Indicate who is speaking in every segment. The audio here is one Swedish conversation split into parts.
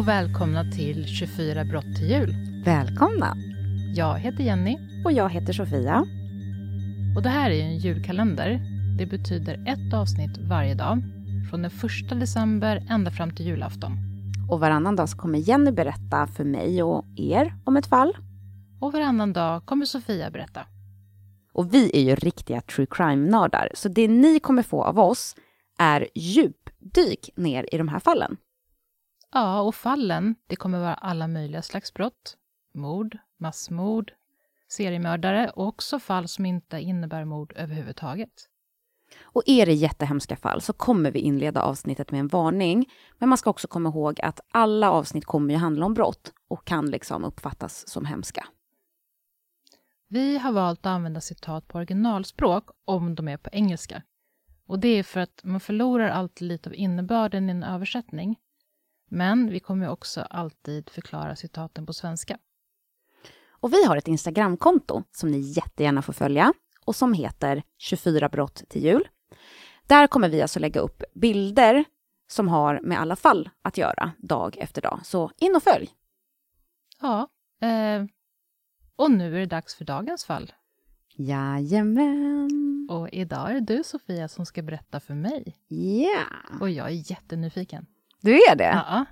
Speaker 1: och välkomna till 24 brott till jul.
Speaker 2: Välkomna!
Speaker 1: Jag heter Jenny.
Speaker 2: Och jag heter Sofia.
Speaker 1: Och det här är en julkalender. Det betyder ett avsnitt varje dag, från den 1 december ända fram till julafton.
Speaker 2: Och varannan dag så kommer Jenny berätta för mig och er om ett fall.
Speaker 1: Och varannan dag kommer Sofia berätta.
Speaker 2: Och vi är ju riktiga true crime-nördar, så det ni kommer få av oss är djupdyk ner i de här fallen.
Speaker 1: Ja, och fallen, det kommer vara alla möjliga slags brott. Mord, massmord, seriemördare och också fall som inte innebär mord överhuvudtaget.
Speaker 2: Och är det jättehemska fall så kommer vi inleda avsnittet med en varning. Men man ska också komma ihåg att alla avsnitt kommer ju handla om brott och kan liksom uppfattas som hemska.
Speaker 1: Vi har valt att använda citat på originalspråk om de är på engelska. Och det är för att man förlorar alltid lite av innebörden i en översättning. Men vi kommer också alltid förklara citaten på svenska.
Speaker 2: Och vi har ett Instagramkonto som ni jättegärna får följa och som heter 24 brott till jul. Där kommer vi alltså lägga upp bilder som har med alla fall att göra dag efter dag. Så in och följ!
Speaker 1: Ja, eh, och nu är det dags för dagens fall.
Speaker 2: Jajamän!
Speaker 1: Och idag är det du Sofia som ska berätta för mig.
Speaker 2: Ja! Yeah.
Speaker 1: Och jag är jättenyfiken.
Speaker 2: Du är det?
Speaker 1: Ja.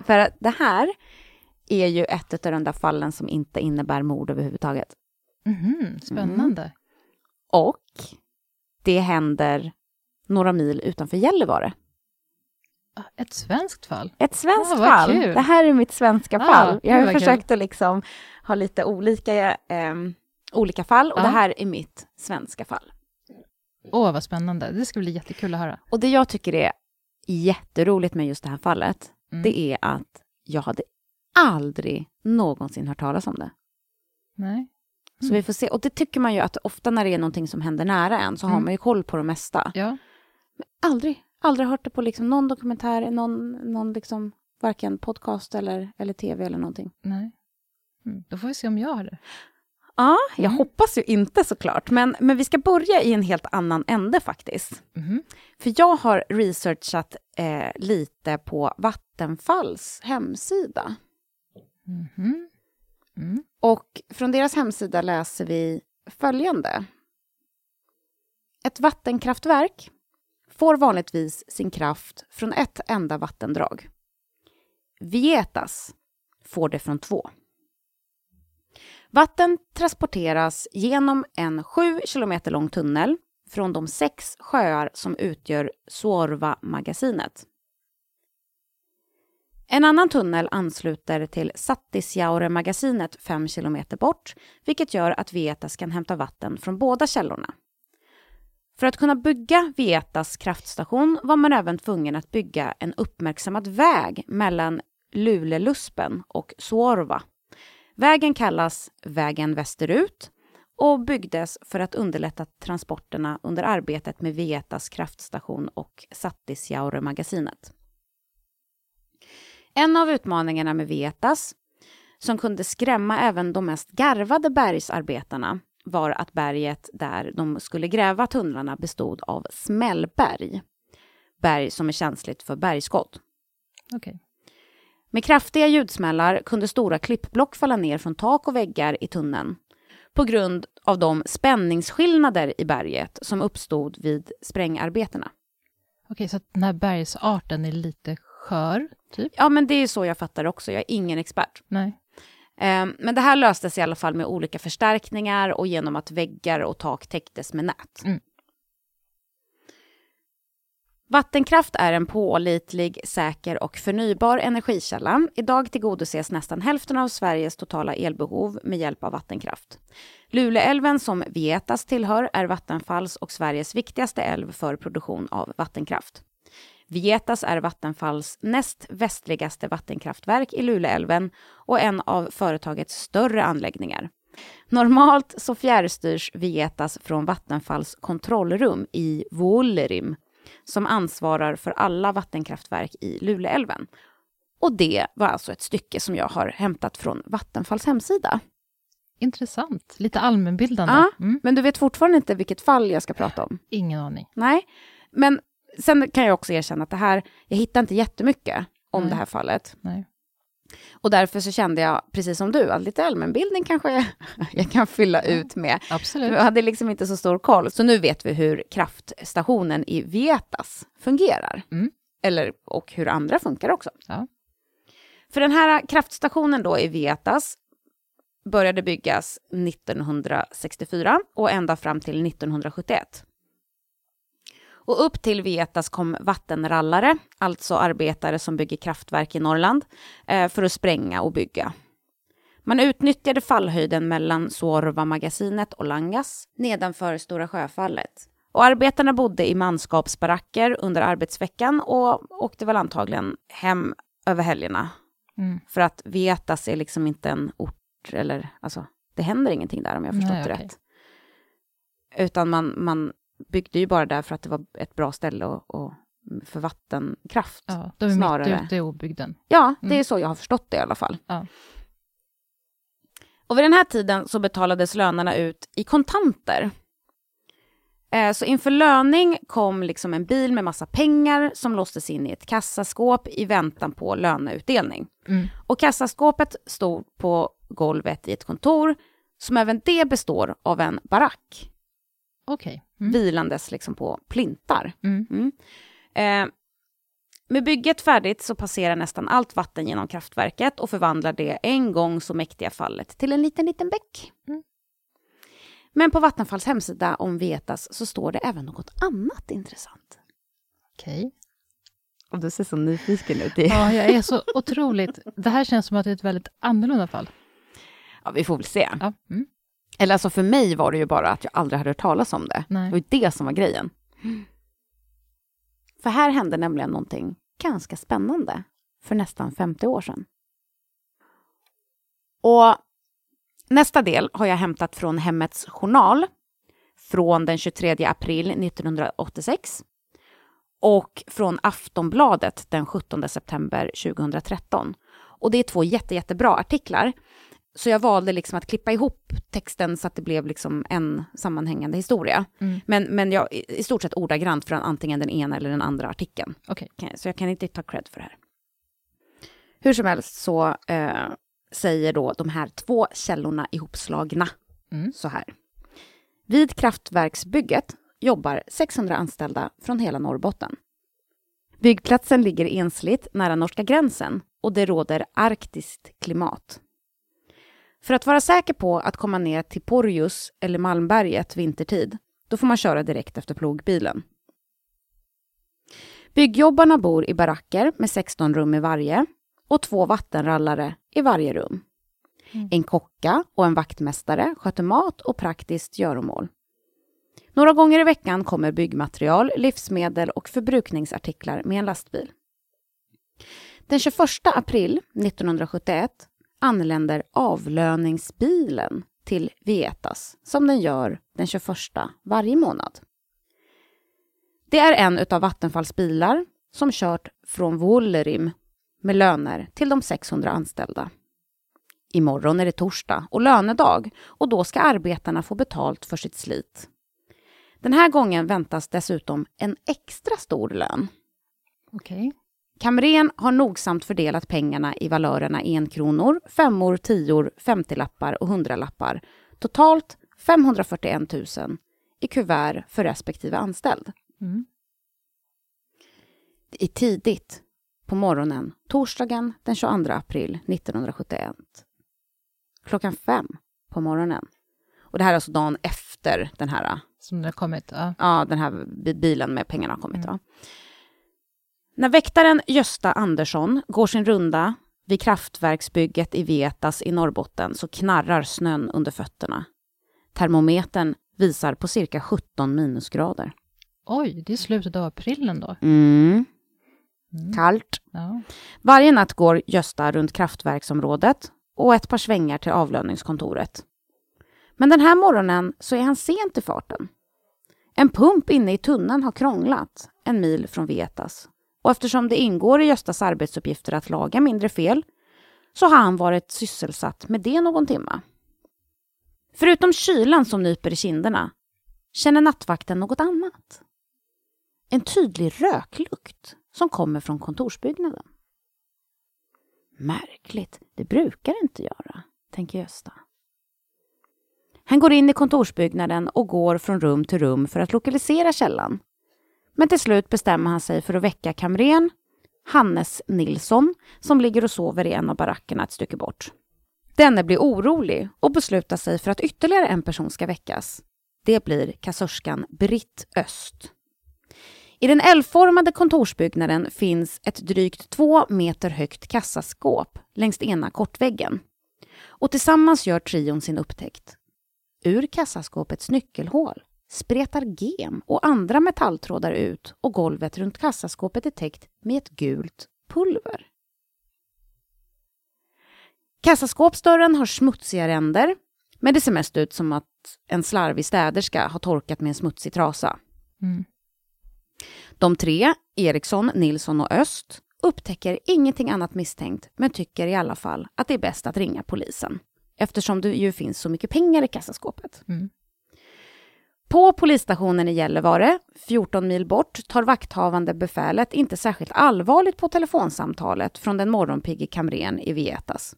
Speaker 2: För att det här är ju ett av de där fallen som inte innebär mord överhuvudtaget.
Speaker 1: Mm, spännande. Mm.
Speaker 2: Och det händer några mil utanför Gällivare.
Speaker 1: Ett svenskt fall?
Speaker 2: Ett svenskt ah, fall. Kul. Det här är mitt svenska ah, fall. Jag har försökt kul. att liksom ha lite olika, eh, olika fall och ah. det här är mitt svenska fall.
Speaker 1: Åh, oh, vad spännande. Det ska bli jättekul att höra.
Speaker 2: Och det jag tycker är jätteroligt med just det här fallet, mm. det är att jag hade aldrig någonsin hört talas om det.
Speaker 1: Nej. Mm.
Speaker 2: Så vi får se. Och det tycker man ju att ofta när det är någonting som händer nära en så mm. har man ju koll på det mesta.
Speaker 1: Ja.
Speaker 2: Men aldrig, aldrig hört det på liksom någon dokumentär, någon, någon liksom, varken podcast eller, eller tv eller någonting.
Speaker 1: Nej. Mm. Då får vi se om jag har det.
Speaker 2: Ja, jag mm. hoppas ju inte såklart. Men, men vi ska börja i en helt annan ände faktiskt.
Speaker 1: Mm.
Speaker 2: För jag har researchat eh, lite på Vattenfalls hemsida.
Speaker 1: Mm. Mm.
Speaker 2: Och från deras hemsida läser vi följande. Ett vattenkraftverk får vanligtvis sin kraft från ett enda vattendrag. Vietas får det från två. Vatten transporteras genom en sju kilometer lång tunnel från de sex sjöar som utgör Suorva-magasinet. En annan tunnel ansluter till Sattisjaure-magasinet fem kilometer bort, vilket gör att Vietas kan hämta vatten från båda källorna. För att kunna bygga Vietas kraftstation var man även tvungen att bygga en uppmärksammad väg mellan Luleluspen och Suorva. Vägen kallas Vägen västerut och byggdes för att underlätta transporterna under arbetet med Vietas kraftstation och Satisjauremagasinet. En av utmaningarna med Vietas, som kunde skrämma även de mest garvade bergsarbetarna, var att berget där de skulle gräva tunnlarna bestod av smällberg. Berg som är känsligt för bergskott.
Speaker 1: Okay.
Speaker 2: Med kraftiga ljudsmällar kunde stora klippblock falla ner från tak och väggar i tunneln på grund av de spänningsskillnader i berget som uppstod vid sprängarbetena.
Speaker 1: Okej, så den här bergsarten är lite skör, typ?
Speaker 2: Ja, men det är så jag fattar också. Jag är ingen expert.
Speaker 1: Nej.
Speaker 2: Ehm, men det här löstes i alla fall med olika förstärkningar och genom att väggar och tak täcktes med nät.
Speaker 1: Mm.
Speaker 2: Vattenkraft är en pålitlig, säker och förnybar energikälla. Idag tillgodoses nästan hälften av Sveriges totala elbehov med hjälp av vattenkraft. Luleälven, som Vietas tillhör, är Vattenfalls och Sveriges viktigaste älv för produktion av vattenkraft. Vietas är Vattenfalls näst västligaste vattenkraftverk i Luleälven och en av företagets större anläggningar. Normalt så fjärrstyrs Vietas från Vattenfalls kontrollrum i Vuollerim som ansvarar för alla vattenkraftverk i Luleälven. Och det var alltså ett stycke som jag har hämtat från Vattenfalls hemsida.
Speaker 1: Intressant. Lite allmänbildande.
Speaker 2: Ja, mm. men du vet fortfarande inte vilket fall jag ska prata om?
Speaker 1: Ingen aning.
Speaker 2: Nej, men sen kan jag också erkänna att det här, jag hittar inte jättemycket om
Speaker 1: Nej.
Speaker 2: det här fallet.
Speaker 1: Nej.
Speaker 2: Och därför så kände jag, precis som du, att lite allmänbildning kanske jag kan fylla ut med.
Speaker 1: Absolut.
Speaker 2: Jag hade liksom inte så stor koll. Så nu vet vi hur kraftstationen i Vietas fungerar.
Speaker 1: Mm.
Speaker 2: Eller, och hur andra funkar också.
Speaker 1: Ja.
Speaker 2: För den här kraftstationen då i Vietas började byggas 1964 och ända fram till 1971. Och upp till Vietas kom vattenrallare, alltså arbetare som bygger kraftverk i Norrland, eh, för att spränga och bygga. Man utnyttjade fallhöjden mellan Suorva-magasinet och Langas nedanför Stora Sjöfallet. Och arbetarna bodde i manskapsbaracker under arbetsveckan och åkte väl antagligen hem över helgerna.
Speaker 1: Mm.
Speaker 2: För att Vietas är liksom inte en ort, eller alltså, det händer ingenting där om jag förstått
Speaker 1: Nej,
Speaker 2: det
Speaker 1: okej.
Speaker 2: rätt. Utan man, man byggde ju bara där för att det var ett bra ställe och, och för vattenkraft.
Speaker 1: Ja, de är
Speaker 2: Snarare.
Speaker 1: mitt ute i obygden.
Speaker 2: Ja, det är
Speaker 1: Mm.
Speaker 2: så jag har förstått det i alla fall.
Speaker 1: Ja.
Speaker 2: Och vid den här tiden så betalades lönerna ut i kontanter. Eh, Så inför löning kom liksom en bil med massa pengar som låstes in i ett kassaskåp i väntan på löneutdelning.
Speaker 1: Mm.
Speaker 2: Och kassaskåpet stod på golvet i ett kontor som även det består av en barack
Speaker 1: Okej. Mm.
Speaker 2: vilandes liksom på plintar.
Speaker 1: Mm.
Speaker 2: Mm. Eh, med bygget färdigt så passerar nästan allt vatten genom kraftverket och förvandlar det en gång så mäktiga fallet till en liten, liten bäck.
Speaker 1: Mm.
Speaker 2: Men på Vattenfalls hemsida om Vetas så står det även något annat intressant.
Speaker 1: Okej.
Speaker 2: Och du ser så nyfiken ut.
Speaker 1: Ja, jag är så otroligt... Det här känns som att det är ett väldigt annorlunda fall.
Speaker 2: Ja, vi får väl se.
Speaker 1: Ja. Mm.
Speaker 2: Eller alltså för mig var det ju bara att jag aldrig hade hört talas om det.
Speaker 1: Nej.
Speaker 2: Det var ju det som var grejen. För här hände nämligen någonting ganska spännande för nästan 50 år sedan. Och nästa del har jag hämtat från Hemmets Journal från den 23 april 1986 och från Aftonbladet den 17 september 2013. Och det är två jätte, jättebra artiklar. Så jag valde liksom att klippa ihop texten så att det blev liksom en sammanhängande historia.
Speaker 1: Mm.
Speaker 2: Men, men jag, i stort sett ordagrant från antingen den ena eller den andra artikeln. Kan- Så jag kan inte ta cred för det här. Hur som helst så eh, säger då de här två källorna ihopslagna
Speaker 1: Mm.
Speaker 2: så här. Vid kraftverksbygget jobbar 600 anställda från hela Norrbotten. Byggplatsen ligger ensligt nära norska gränsen och det råder arktiskt klimat. För att vara säker på att komma ner till Porjus eller Malmberget vintertid, då får man köra direkt efter plogbilen. Byggjobbarna bor i baracker med 16 rum i varje och två vattenrallare i varje rum.
Speaker 1: Mm.
Speaker 2: En kocka och en vaktmästare sköter mat och praktiskt göromål. Några gånger i veckan kommer byggmaterial, livsmedel och förbrukningsartiklar med en lastbil. Den 21 april 1971 anländer avlöningsbilen till Vietas som den gör den 21 varje månad. Det är en av Vattenfalls bilar som kört från Vuollerim med löner till de 600 anställda. Imorgon är det torsdag och lönedag och då ska arbetarna få betalt för sitt slit. Den här gången väntas dessutom en extra stor lön.
Speaker 1: Okej.
Speaker 2: Kamren har nogsamt fördelat pengarna i valörerna enkronor, femmor, tior, femtiolappar och hundralappar. Totalt 541 000 i kuvert för respektive anställd.
Speaker 1: Mm.
Speaker 2: Det är tidigt på morgonen, torsdagen den 22 april 1971. Klockan fem på morgonen. Och det här är alltså dagen efter den här,
Speaker 1: Som det har kommit. Ja.
Speaker 2: ja, den här bi- bilen med pengarna har kommit.
Speaker 1: Mm.
Speaker 2: Va? När väktaren Gösta Andersson går sin runda vid kraftverksbygget i Vietas i Norrbotten så knarrar snön under fötterna. Termometern visar på cirka 17 minusgrader.
Speaker 1: Oj, det är slutet av april ändå.
Speaker 2: Mm.
Speaker 1: Mm.
Speaker 2: Kallt.
Speaker 1: Ja.
Speaker 2: Varje natt går Gösta runt kraftverksområdet och ett par svängar till avlöningskontoret. Men den här morgonen så är han sent i farten. En pump inne i tunneln har krånglat en mil från Vietas. Och eftersom det ingår i Göstas arbetsuppgifter att laga mindre fel så har han varit sysselsatt med det någon timma. Förutom kylan som nyper i kinderna känner nattvakten något annat. En tydlig röklukt som kommer från kontorsbyggnaden. Märkligt, det brukar det inte göra, tänker Gösta. Han går in i kontorsbyggnaden och går från rum till rum för att lokalisera källan. Men till slut bestämmer han sig för att väcka kamren Hannes Nilsson som ligger och sover i en av barackerna ett stycke bort. Denne blir orolig och beslutar sig för att ytterligare en person ska väckas. Det blir kassörskan Britt Öst. I den L-formade kontorsbyggnaden finns ett drygt två meter högt kassaskåp längs ena kortväggen. Och tillsammans gör trion sin upptäckt. Ur kassaskåpets nyckelhål spretar gem och andra metalltrådar ut och golvet runt kassaskåpet är täckt med ett gult pulver. Kassaskåpsdörren har smutsiga ränder, men det ser mest ut som att en slarvig städerska har torkat med en smutsig trasa.
Speaker 1: Mm.
Speaker 2: De tre, Eriksson, Nilsson och Öst, upptäcker ingenting annat misstänkt, men tycker i alla fall att det är bäst att ringa polisen, eftersom det ju finns så mycket pengar i kassaskåpet.
Speaker 1: Mm.
Speaker 2: På polisstationen i Gällivare, 14 mil bort, tar vakthavande befälet inte särskilt allvarligt på telefonsamtalet från den morgonpigge kamren i Vietas.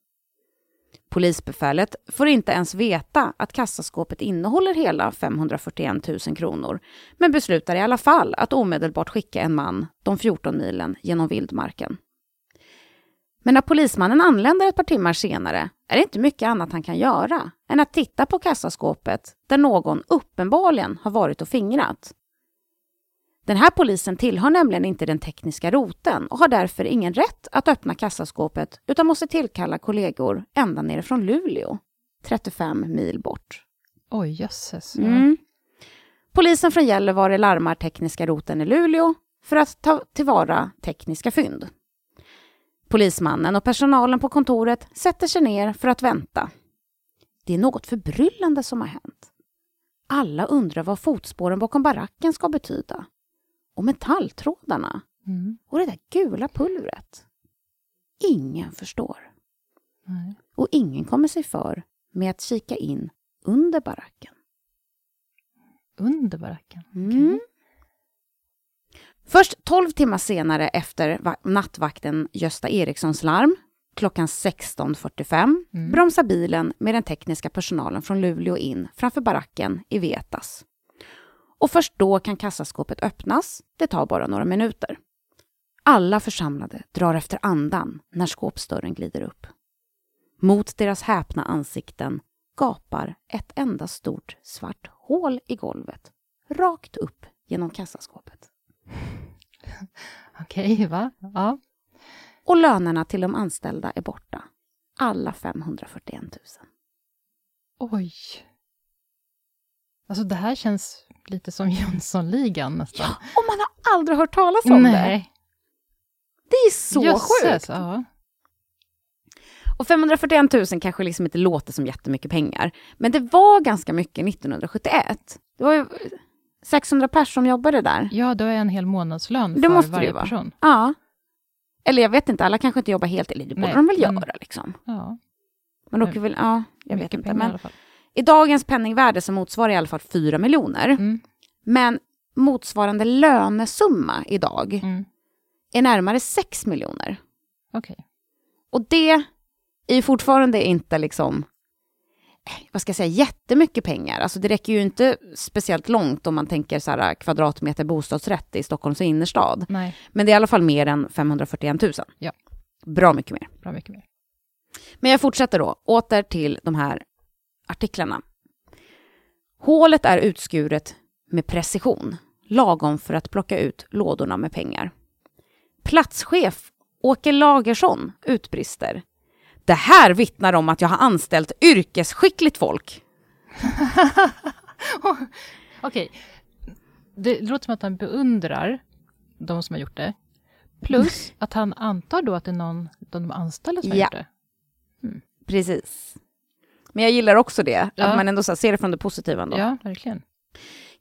Speaker 2: Polisbefälet får inte ens veta att kassaskåpet innehåller hela 541 000 kronor, men beslutar i alla fall att omedelbart skicka en man de 14 milen genom vildmarken. Men när polismannen anländer ett par timmar senare är det inte mycket annat han kan göra än att titta på kassaskåpet där någon uppenbarligen har varit och fingrat. Den här polisen tillhör nämligen inte den tekniska roten och har därför ingen rätt att öppna kassaskåpet utan måste tillkalla kollegor ända nere från Luleå, 35 mil bort.
Speaker 1: Oj, jösses.
Speaker 2: Mm. Polisen från Gällivare larmar tekniska roten i Luleå för att ta tillvara tekniska fynd. Polismannen och personalen på kontoret sätter sig ner för att vänta. Det är något förbryllande som har hänt. Alla undrar vad fotspåren bakom baracken ska betyda. Och metalltrådarna.
Speaker 1: Mm.
Speaker 2: Och det där gula pulvret. Ingen förstår.
Speaker 1: Nej.
Speaker 2: Och ingen kommer sig för med att kika in under baracken.
Speaker 1: Under baracken.
Speaker 2: Mm. Först 12 timmar senare efter va- nattvakten Gösta Erikssons larm, klockan 16.45,
Speaker 1: Mm.
Speaker 2: bromsar bilen med den tekniska personalen från Luleå in framför baracken i Vetas. Och först då kan kassaskåpet öppnas. Det tar bara några minuter. Alla församlade drar efter andan när skåpsdörren glider upp. Mot deras häpna ansikten gapar ett enda stort svart hål i golvet, rakt upp genom kassaskåpet.
Speaker 1: Okej, va? Ja.
Speaker 2: Och lönerna till de anställda är borta. Alla 541 000.
Speaker 1: Oj. Alltså det här känns lite som Jönssonligan nästan.
Speaker 2: Och man har aldrig hört talas om det.
Speaker 1: Nej.
Speaker 2: Det är så
Speaker 1: Jösses,
Speaker 2: sjukt.
Speaker 1: Ja.
Speaker 2: Och 541 000 kanske liksom inte låter som jättemycket pengar. Men det var ganska mycket 1971. Det var ju 600 personer som jobbade där.
Speaker 1: ja, då är en hel månadslön
Speaker 2: Det
Speaker 1: för varje person.
Speaker 2: Ja. Eller jag vet inte, alla kanske inte jobbar helt, eller det borde de väl
Speaker 1: men-
Speaker 2: göra liksom.
Speaker 1: Ja,
Speaker 2: Men då kan väl, ja, jag vet inte. Men i dagens penningvärde så motsvarar det i alla fall 4 miljoner.
Speaker 1: Mm,
Speaker 2: Men motsvarande lönesumma idag
Speaker 1: mm.
Speaker 2: är närmare 6 miljoner.
Speaker 1: Okej.
Speaker 2: Och det är fortfarande inte liksom, vad ska jag säga, jättemycket pengar. Alltså det räcker ju inte speciellt långt om man tänker så här kvadratmeter bostadsrätt i Stockholms innerstad.
Speaker 1: Nej,
Speaker 2: Men det är i alla fall mer än 541 000.
Speaker 1: Ja.
Speaker 2: Bra mycket mer.
Speaker 1: bra mycket mer.
Speaker 2: Men jag fortsätter då, åter till de här artiklarna. Hålet är utskuret med precision, lagom för att plocka ut lådorna med pengar. Platschef Åke Lagersson utbrister. Det här vittnar om att jag har anställt yrkesskickligt folk.
Speaker 1: Okej. Det låter som att han beundrar de som har gjort det. Plus att han antar då att det är någon av de anställda som har
Speaker 2: Ja.
Speaker 1: gjort det.
Speaker 2: Precis. Men jag gillar också det,
Speaker 1: Ja.
Speaker 2: att man ändå ser det från det positiva ändå.
Speaker 1: Ja, verkligen.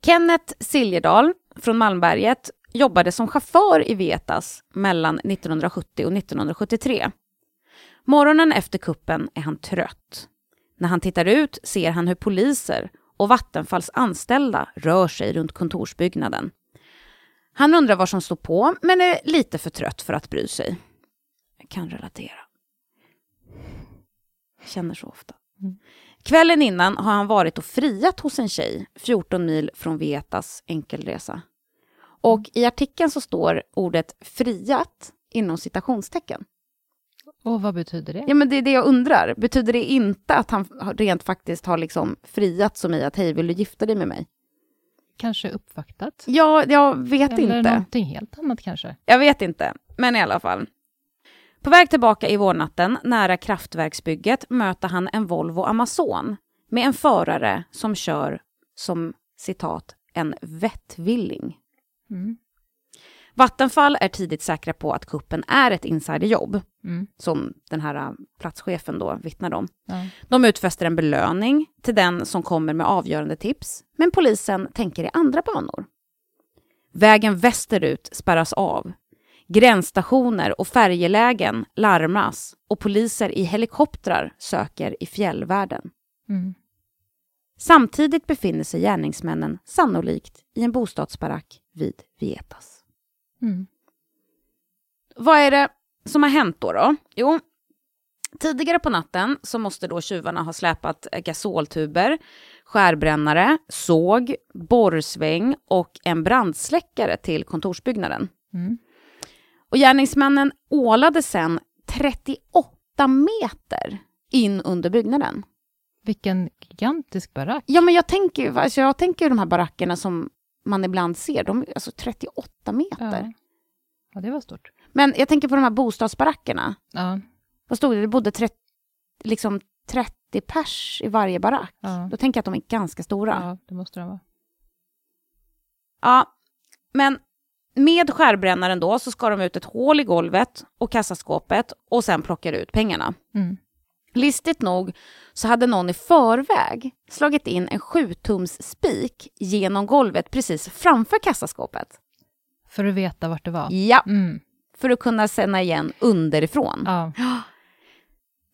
Speaker 2: Kenneth Siljedal från Malmberget jobbade som chaufför i Vetas mellan 1970 och 1973. Morgonen efter kuppen är han trött. När han tittar ut ser han hur poliser och Vattenfalls anställda rör sig runt kontorsbyggnaden. Han undrar vad som står på, men är lite för trött för att bry sig. Jag kan relatera. känner så ofta.
Speaker 1: Mm.
Speaker 2: Kvällen innan har han varit och friat hos en tjej 14 mil från Vietas enkelresa. Och i artikeln så står ordet friat inom citationstecken.
Speaker 1: Och vad betyder det?
Speaker 2: Ja, men det är det jag undrar. Betyder det inte att han rent faktiskt har liksom friat som i att hej, vill du gifta dig med mig?
Speaker 1: Kanske uppvaktat?
Speaker 2: Ja, jag vet
Speaker 1: Eller
Speaker 2: inte.
Speaker 1: någonting helt annat kanske?
Speaker 2: Jag vet inte, men i alla fall. På väg tillbaka i vårnatten, nära kraftverksbygget, möter han en Volvo Amazon med en förare som kör som citat en vettvilling.
Speaker 1: Mm.
Speaker 2: Vattenfall är tidigt säkra på att kuppen är ett insiderjobb,
Speaker 1: Mm.
Speaker 2: som den här äh, platschefen då vittnar om.
Speaker 1: Ja.
Speaker 2: De utfäster en belöning till den som kommer med avgörande tips, men polisen tänker i andra banor. Vägen västerut spärras av. Gränsstationer och färjelägen larmas och poliser i helikoptrar söker i fjällvärlden.
Speaker 1: Mm.
Speaker 2: Samtidigt befinner sig gärningsmännen sannolikt i en bostadsbarack vid Vietas.
Speaker 1: Mm.
Speaker 2: Vad är det som har hänt då? då? Jo, tidigare på natten så måste då tjuvarna ha släpat gasoltuber, skärbrännare, såg, borrsväng och en brandsläckare till kontorsbyggnaden.
Speaker 1: Mm.
Speaker 2: Och gärningsmännen ålade sen 38 meter in under byggnaden.
Speaker 1: Vilken gigantisk barack.
Speaker 2: Ja, men jag tänker alltså jag tänker ju de här barackerna som man ibland ser, de är alltså 38 meter.
Speaker 1: Ja. ja, det var stort.
Speaker 2: Men jag tänker på de här bostadsbarackerna.
Speaker 1: Ja,
Speaker 2: Vad stod det? Det bodde 30, liksom 30 pers i varje barack.
Speaker 1: ja.
Speaker 2: Då tänker jag att de är ganska stora. Ja.
Speaker 1: ja det måste de vara.
Speaker 2: men med skärbrännaren då så skar de ut ett hål i golvet och kassaskåpet och sen plockade ut pengarna.
Speaker 1: Mm.
Speaker 2: Listigt nog så hade någon i förväg slagit in en 7-tums spik genom golvet precis framför kassaskåpet.
Speaker 1: För att veta vart det var.
Speaker 2: Ja,
Speaker 1: Mm.
Speaker 2: för att kunna känna igen underifrån.
Speaker 1: Ja.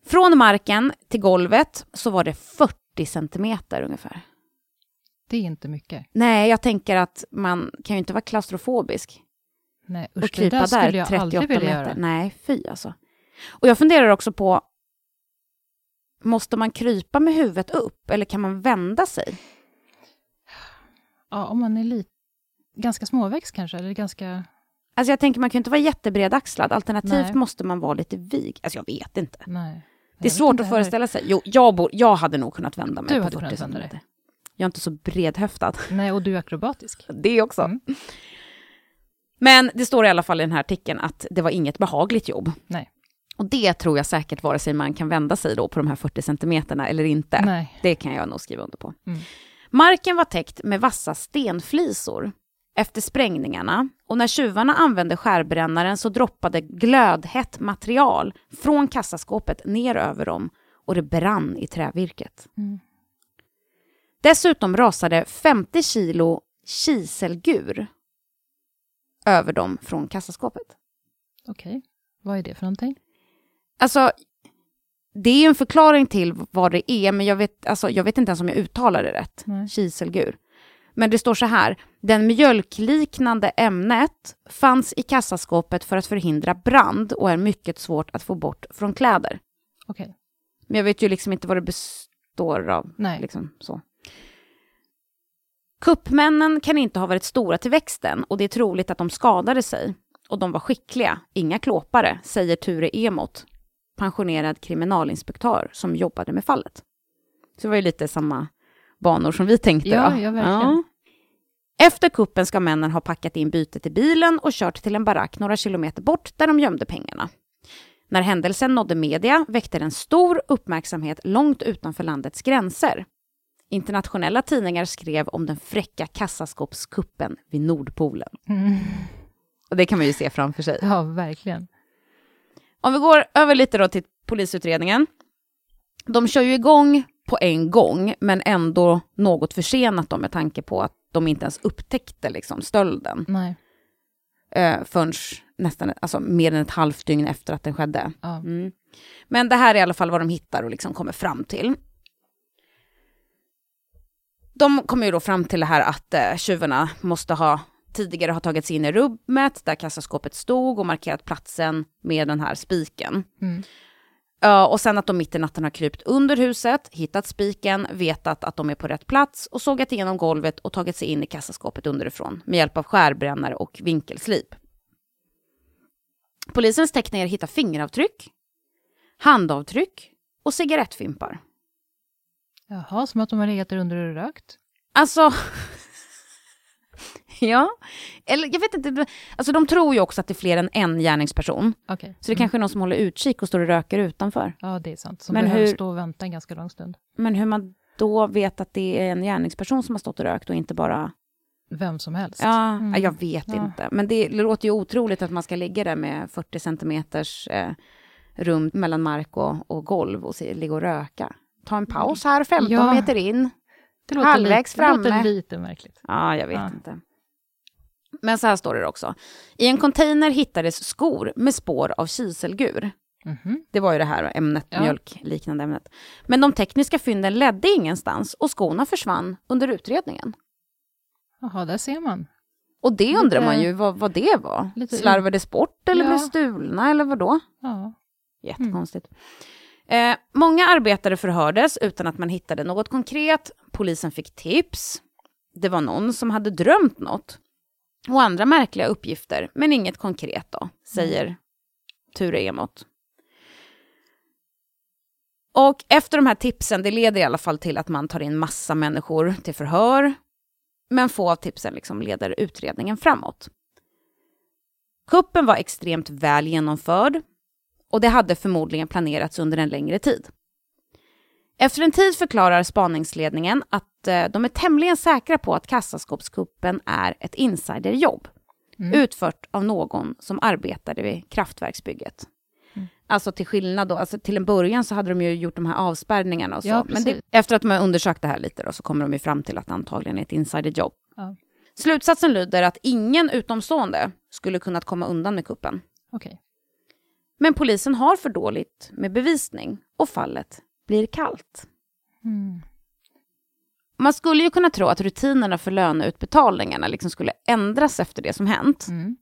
Speaker 2: Från marken till golvet så var det 40 centimeter ungefär.
Speaker 1: Det är inte mycket.
Speaker 2: Nej, jag tänker att man kan ju inte vara klaustrofobisk
Speaker 1: Nej,
Speaker 2: och
Speaker 1: usch, det
Speaker 2: krypa
Speaker 1: där
Speaker 2: där
Speaker 1: skulle jag
Speaker 2: 38
Speaker 1: aldrig vilja
Speaker 2: meter.
Speaker 1: göra.
Speaker 2: Nej, fy alltså. Och jag funderar också på, måste man krypa med huvudet upp eller kan man vända sig?
Speaker 1: Ja, om man är lite, ganska småväxt kanske, eller ganska...
Speaker 2: Alltså jag tänker man kan inte vara jättebredaxlad, alternativt
Speaker 1: Nej.
Speaker 2: måste man vara lite vig. Alltså jag vet inte.
Speaker 1: Nej.
Speaker 2: Det är svårt att
Speaker 1: heller.
Speaker 2: föreställa sig. Jo, jag, bor, jag hade nog kunnat vända mig
Speaker 1: Du hade
Speaker 2: 40
Speaker 1: kunnat vända dig.
Speaker 2: Jag är inte så bredhöftad.
Speaker 1: Nej, och du är akrobatisk.
Speaker 2: Det också.
Speaker 1: Mm.
Speaker 2: Men det står i alla fall i den här artikeln att det var inget behagligt jobb.
Speaker 1: Nej.
Speaker 2: Och det tror jag säkert vare sig man kan vända sig då på de här 40 centimeterna eller inte.
Speaker 1: Nej.
Speaker 2: Det kan jag nog skriva under på.
Speaker 1: Mm.
Speaker 2: Marken var täckt med vassa stenflisor efter sprängningarna och när tjuvarna använde skärbrännaren så droppade glödhett material från kassaskåpet ner över dem och det brann i trävirket.
Speaker 1: Mm.
Speaker 2: Dessutom rasade 50 kilo kiselgur över dem från kassaskåpet.
Speaker 1: Okej. Vad är det för någonting?
Speaker 2: Alltså, det är en förklaring till vad det är, men jag vet, alltså, jag vet inte ens om jag uttalar det rätt.
Speaker 1: Nej.
Speaker 2: Kiselgur. Men det står så här. Den mjölkliknande ämnet fanns i kassaskåpet för att förhindra brand och är mycket svårt att få bort från kläder.
Speaker 1: Okej.
Speaker 2: Men jag vet ju liksom inte vad det består av.
Speaker 1: Nej.
Speaker 2: Liksom så. Kuppmännen kan inte ha varit stora till växten och det är troligt att de skadade sig. Och de var skickliga, inga klåpare, säger Ture Emot, pensionerad kriminalinspektör som jobbade med fallet. Så det var ju lite samma banor som vi tänkte.
Speaker 1: Ja, ja, verkligen.
Speaker 2: Efter kuppen ska männen ha packat in bytet i bilen och kört till en barack några kilometer bort där de gömde pengarna. När händelsen nådde media väckte den stor uppmärksamhet långt utanför landets gränser. Internationella tidningar skrev om den fräcka kassaskåpskuppen vid Nordpolen.
Speaker 1: Mm.
Speaker 2: Och det kan man ju se framför sig.
Speaker 1: Ja, verkligen.
Speaker 2: Om vi går över lite då till polisutredningen. De kör ju igång på en gång, men ändå något försenat då med tanke på att de inte ens upptäckte liksom stölden
Speaker 1: Nej.
Speaker 2: eh, förrän nästan alltså, mer än ett halvt dygn efter att den skedde.
Speaker 1: Ja.
Speaker 2: Mm. Men det här är i alla fall vad de hittar och liksom kommer fram till. De kommer ju då fram till det här att eh, tjuvarna måste ha tidigare ha tagit sig in i rummet där kassaskåpet stod och markerat platsen med den här spiken.
Speaker 1: Mm.
Speaker 2: Ja, och sen att de mitt i natten har krypt under huset, hittat spiken, vetat att de är på rätt plats och sågat igenom golvet och tagit sig in i kassaskåpet underifrån med hjälp av skärbrännare och vinkelslip. Polisens tekniker hittar fingeravtryck, handavtryck och cigarettfimpar.
Speaker 1: Jaha, som att de har legat där under och rökt?
Speaker 2: Alltså... ja, eller jag vet inte. Alltså de tror ju också att det är fler än en gärningsperson.
Speaker 1: Okay.
Speaker 2: Så det kanske är någon som håller utkik och står och röker utanför.
Speaker 1: Ja, det är sant. Som
Speaker 2: Men
Speaker 1: behöver
Speaker 2: hur-
Speaker 1: stå och vänta en ganska lång stund.
Speaker 2: Men hur man då vet att det är en gärningsperson som har stått och rökt och inte bara...
Speaker 1: Vem som helst.
Speaker 2: Ja,
Speaker 1: Mm.
Speaker 2: jag vet
Speaker 1: Ja.
Speaker 2: inte. Men det låter ju otroligt att man ska ligga där med 40 centimeters eh, rum mellan mark och, och golv och se, ligga och röka. Ta en paus här, 15
Speaker 1: Ja.
Speaker 2: meter in.
Speaker 1: Det låter,
Speaker 2: halvvägs
Speaker 1: lite, det låter
Speaker 2: framme.
Speaker 1: lite märkligt.
Speaker 2: Ja, jag vet
Speaker 1: Ja.
Speaker 2: inte. Men så här står det också. I en container hittades skor med spår av kiselgur.
Speaker 1: Mhm.
Speaker 2: Det var ju det här ämnet,
Speaker 1: Ja.
Speaker 2: mjölkliknande ämnet. Men de tekniska fynden ledde ingenstans och skorna försvann under utredningen.
Speaker 1: Jaha, där ser man.
Speaker 2: Och det
Speaker 1: Lite-
Speaker 2: undrar man ju vad, vad det var. Slarvades bort eller
Speaker 1: Ja.
Speaker 2: blev stulna eller vad då?
Speaker 1: Ja.
Speaker 2: Jättekonstigt. Eh, många arbetare förhördes utan att man hittade något konkret. Polisen fick tips. Det var någon som hade drömt något. Och andra märkliga uppgifter, men inget konkret då, säger Ture Emot. Och efter de här tipsen, det leder i alla fall till att man tar in massa människor till förhör. Men få av tipsen liksom leder utredningen framåt. Kuppen var extremt väl genomförd och det hade förmodligen planerats under en längre tid. Efter en tid förklarar spaningsledningen att eh, de är tämligen säkra på att kassaskåpskuppen är ett insiderjobb
Speaker 1: Mm.
Speaker 2: utfört av någon som arbetade vid kraftverksbygget.
Speaker 1: Mm.
Speaker 2: Alltså till skillnad då, alltså till en början så hade de ju gjort de här avspärrningarna och så.
Speaker 1: Ja,
Speaker 2: men det, efter att de har undersökt det här lite då, så kommer de ju fram till att det antagligen är ett insiderjobb.
Speaker 1: Ja.
Speaker 2: Slutsatsen lyder att ingen utomstående skulle kunnat komma undan med kuppen.
Speaker 1: Okej.
Speaker 2: Men polisen har för dåligt med bevisning och fallet blir kallt.
Speaker 1: Mm.
Speaker 2: Man skulle ju kunna tro att rutinerna för löneutbetalningarna liksom skulle ändras efter det som hänt.
Speaker 1: Mm.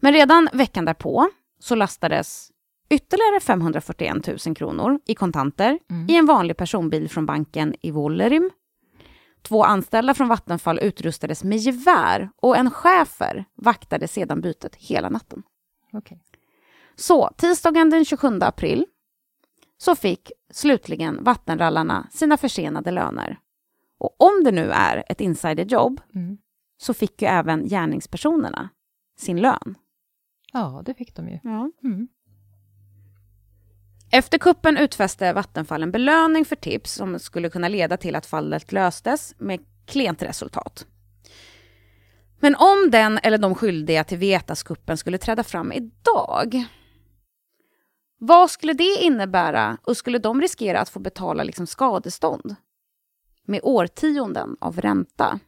Speaker 2: Men redan veckan därpå så lastades ytterligare 541 000 kronor i kontanter
Speaker 1: Mm.
Speaker 2: i en vanlig personbil från banken i Vollerim. Två anställda från Vattenfall utrustades med gevär och en chefer vaktade sedan bytet hela natten.
Speaker 1: Okej.
Speaker 2: Så tisdagen den 27 april så fick slutligen vattenrallarna sina försenade löner. Och om det nu är ett insiderjobb
Speaker 1: Mm.
Speaker 2: så fick ju även gärningspersonerna sin lön.
Speaker 1: Ja, det fick de ju.
Speaker 2: Ja.
Speaker 1: Mm.
Speaker 2: Efter kuppen utfäste Vattenfall en belöning för tips som skulle kunna leda till att fallet löstes med klent resultat. Men om den eller de skyldiga till Vetaskuppen skulle träda fram idag, vad skulle det innebära och skulle de riskera att få betala liksom skadestånd? Med årtionden av ränta.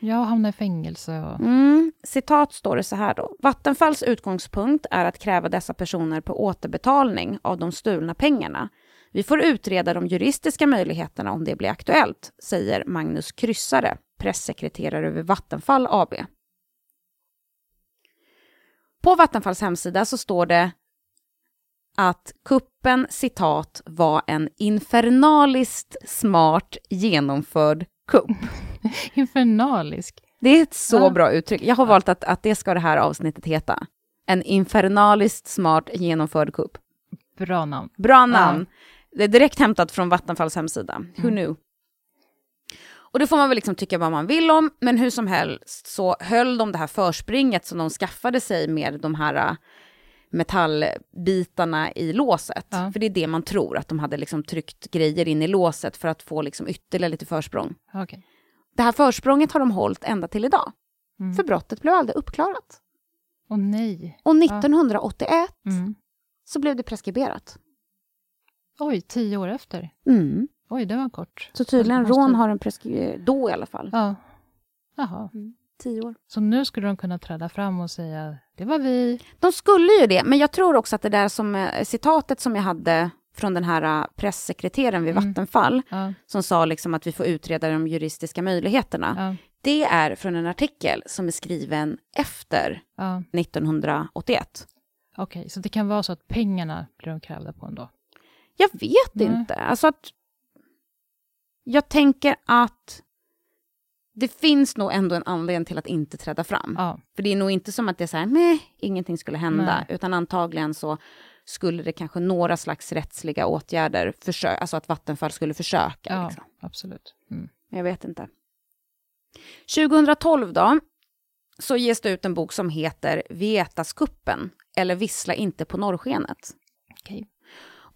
Speaker 1: Jag hamnar i fängelse och...
Speaker 2: Mm, citat står det så här då. Vattenfalls utgångspunkt är att kräva dessa personer på återbetalning av de stulna pengarna. Vi får utreda de juridiska möjligheterna om det blir aktuellt, säger Magnus Kryssare, pressekreterare vid Vattenfall AB. På Vattenfalls hemsida så står det att kuppen, citat, var en infernaliskt smart genomförd kupp.
Speaker 1: Infernalisk.
Speaker 2: Det är ett så
Speaker 1: Ja.
Speaker 2: bra uttryck. Jag har valt att, att det ska det här avsnittet heta. En infernaliskt smart genomförd kupp.
Speaker 1: Bra namn.
Speaker 2: Bra namn. Det är direkt hämtat från Vattenfalls hemsida. Who knew? Och det får man väl liksom tycka vad man vill om, men hur som helst så höll de det här förspringet som de skaffade sig med de här äh, metallbitarna i låset.
Speaker 1: Ja.
Speaker 2: För det är det man tror, att de hade liksom tryckt grejer in i låset för att få liksom ytterligare lite försprång.
Speaker 1: Okej.
Speaker 2: Det här försprånget har de hållit ända till idag.
Speaker 1: Mm.
Speaker 2: För brottet blev aldrig uppklarat.
Speaker 1: Åh nej.
Speaker 2: Och 1981
Speaker 1: Mm.
Speaker 2: så blev det preskriberat.
Speaker 1: Oj, tio år efter.
Speaker 2: Mm.
Speaker 1: Oj, det var kort.
Speaker 2: Så tydligen
Speaker 1: Måste-
Speaker 2: rån har en preskriberat, då i alla fall.
Speaker 1: Ja. Jaha.
Speaker 2: Tio år.
Speaker 1: Så nu skulle de kunna träda fram och säga det var vi.
Speaker 2: De skulle ju det, men jag tror också att det där som eh, citatet som jag hade från den här eh, pressekreteraren vid
Speaker 1: Mm.
Speaker 2: Vattenfall,
Speaker 1: Ja,
Speaker 2: som sa liksom att vi får utreda de juridiska möjligheterna.
Speaker 1: ja,
Speaker 2: Det är från en artikel som är skriven efter
Speaker 1: ja.
Speaker 2: 1981.
Speaker 1: Okej, så det kan vara så att pengarna blir de krävda på ändå?
Speaker 2: Jag vet
Speaker 1: Nej.
Speaker 2: inte. Alltså att... Jag tänker att det finns nog ändå en anledning till att inte träda fram.
Speaker 1: Ja,
Speaker 2: För det är nog inte som att det är så här, nej, ingenting skulle hända.
Speaker 1: Nej.
Speaker 2: Utan antagligen så skulle det kanske några slags rättsliga åtgärder, försö- alltså att Vattenfall skulle försöka.
Speaker 1: ja
Speaker 2: Liksom.
Speaker 1: absolut. Mm.
Speaker 2: Jag vet inte. 2012 då, så ges det ut en bok som heter Vietaskuppen, eller Vissla inte på norrskenet.
Speaker 1: Okej.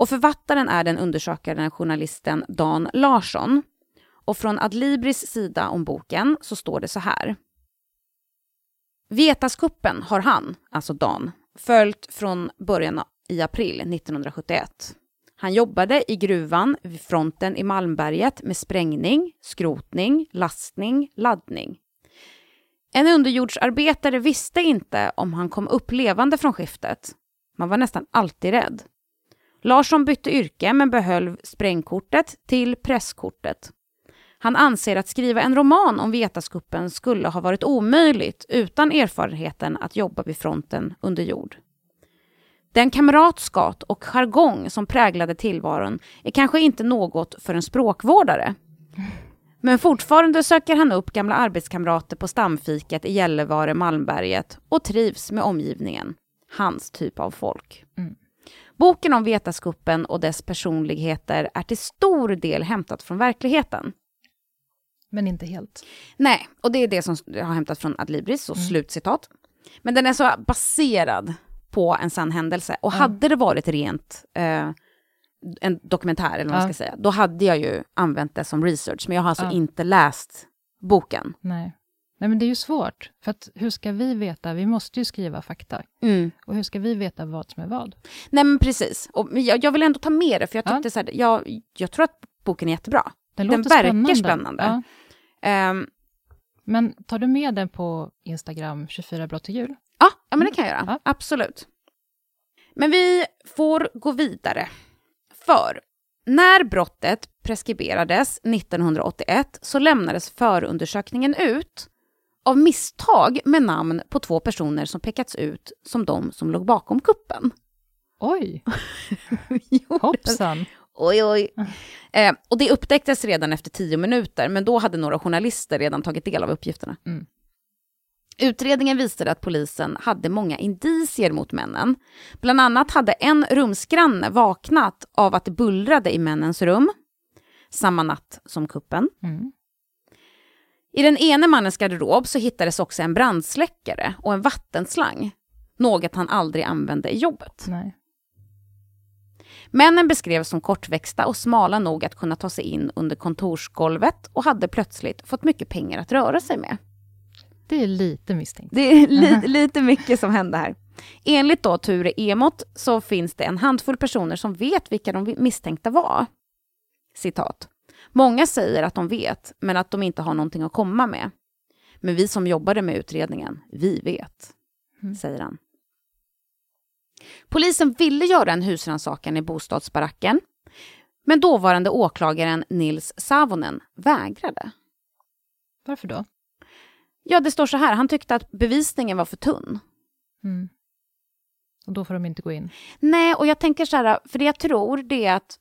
Speaker 2: Och författaren är den undersökande journalisten Dan Larsson. Och från Adlibris sida om boken så står det så här. Vetaskuppen har han, alltså Dan, följt från början i april 1971. Han jobbade i gruvan vid fronten i Malmberget med sprängning, skrotning, lastning, laddning. En underjordsarbetare visste inte om han kom upp levande från skiftet. Man var nästan alltid rädd. Larsson bytte yrke men behöll sprängkortet till presskortet. Han anser att skriva en roman om Vetaskuppen skulle ha varit omöjligt utan erfarenheten att jobba vid fronten under jord. Den kamratskap och jargong som präglade tillvaron är kanske inte något för en språkvårdare. Men fortfarande söker han upp gamla arbetskamrater på stamfiket i Gällivare, Malmberget och trivs med omgivningen. Hans typ av folk.
Speaker 1: Mm.
Speaker 2: Boken om Vetaskuppen och dess personligheter är till stor del hämtat från verkligheten.
Speaker 1: Men inte helt.
Speaker 2: Nej, och det är det som jag har hämtat från Adlibris, och
Speaker 1: Mm.
Speaker 2: slutcitat. Men den är så baserad på en sann händelse. Och
Speaker 1: Ja.
Speaker 2: hade det varit rent eh, en dokumentär, eller vad man
Speaker 1: Ja.
Speaker 2: ska säga, då hade jag ju använt det som research. Men jag har alltså
Speaker 1: Ja.
Speaker 2: inte läst boken.
Speaker 1: Nej. Nej, men det är ju svårt. För att hur ska vi veta? Vi måste ju skriva fakta. Och hur ska vi veta vad som är vad?
Speaker 2: Nej men precis. Och, jag, jag vill ändå ta med det, för jag
Speaker 1: Ja.
Speaker 2: tyckte så här, jag, jag tror att boken är jättebra.
Speaker 1: Den,
Speaker 2: Den verkar
Speaker 1: spännande.
Speaker 2: spännande.
Speaker 1: Ja.
Speaker 2: Ehm,
Speaker 1: Men tar du med den på Instagram 24 brott till jul?
Speaker 2: Ja, ja men det kan jag göra.
Speaker 1: Ja.
Speaker 2: Absolut. Men vi får gå vidare. För när brottet preskriberades 1981 så lämnades förundersökningen ut av misstag med namn på två personer som pekats ut som de som låg bakom kuppen.
Speaker 1: Oj, hoppsan.
Speaker 2: Oj, oj. Eh, och det upptäcktes redan efter tio minuter, men då hade några journalister redan tagit del av uppgifterna.
Speaker 1: Mm.
Speaker 2: Utredningen visade att polisen hade många indicier mot männen. Bland annat hade en rumsgranne vaknat av att det bullrade i männens rum, samma natt som kuppen.
Speaker 1: Mm.
Speaker 2: I den ene mannens garderob så hittades också en brandsläckare och en vattenslang, något han aldrig använde i jobbet.
Speaker 1: Nej.
Speaker 2: Männen beskrevs som kortväxta och smala nog att kunna ta sig in under kontorsgolvet och hade plötsligt fått mycket pengar att röra sig med.
Speaker 1: Det är lite misstänkt.
Speaker 2: Det är li lite mycket som hände här. Enligt då Ture Emot så finns det en handfull personer som vet vilka de misstänkta var. Citat. Många säger att de vet, men att de inte har någonting att komma med. Men vi som jobbade med utredningen, vi vet,
Speaker 1: Mm.
Speaker 2: säger han. Polisen ville göra en husrannsakan i bostadsbaracken, men dåvarande åklagaren Nils Savonen vägrade.
Speaker 1: Varför då?
Speaker 2: Ja, det står så här, han tyckte att bevisningen var för tunn.
Speaker 1: Mm. Och då får de inte gå in.
Speaker 2: Nej, och jag tänker så här, för det jag tror det är att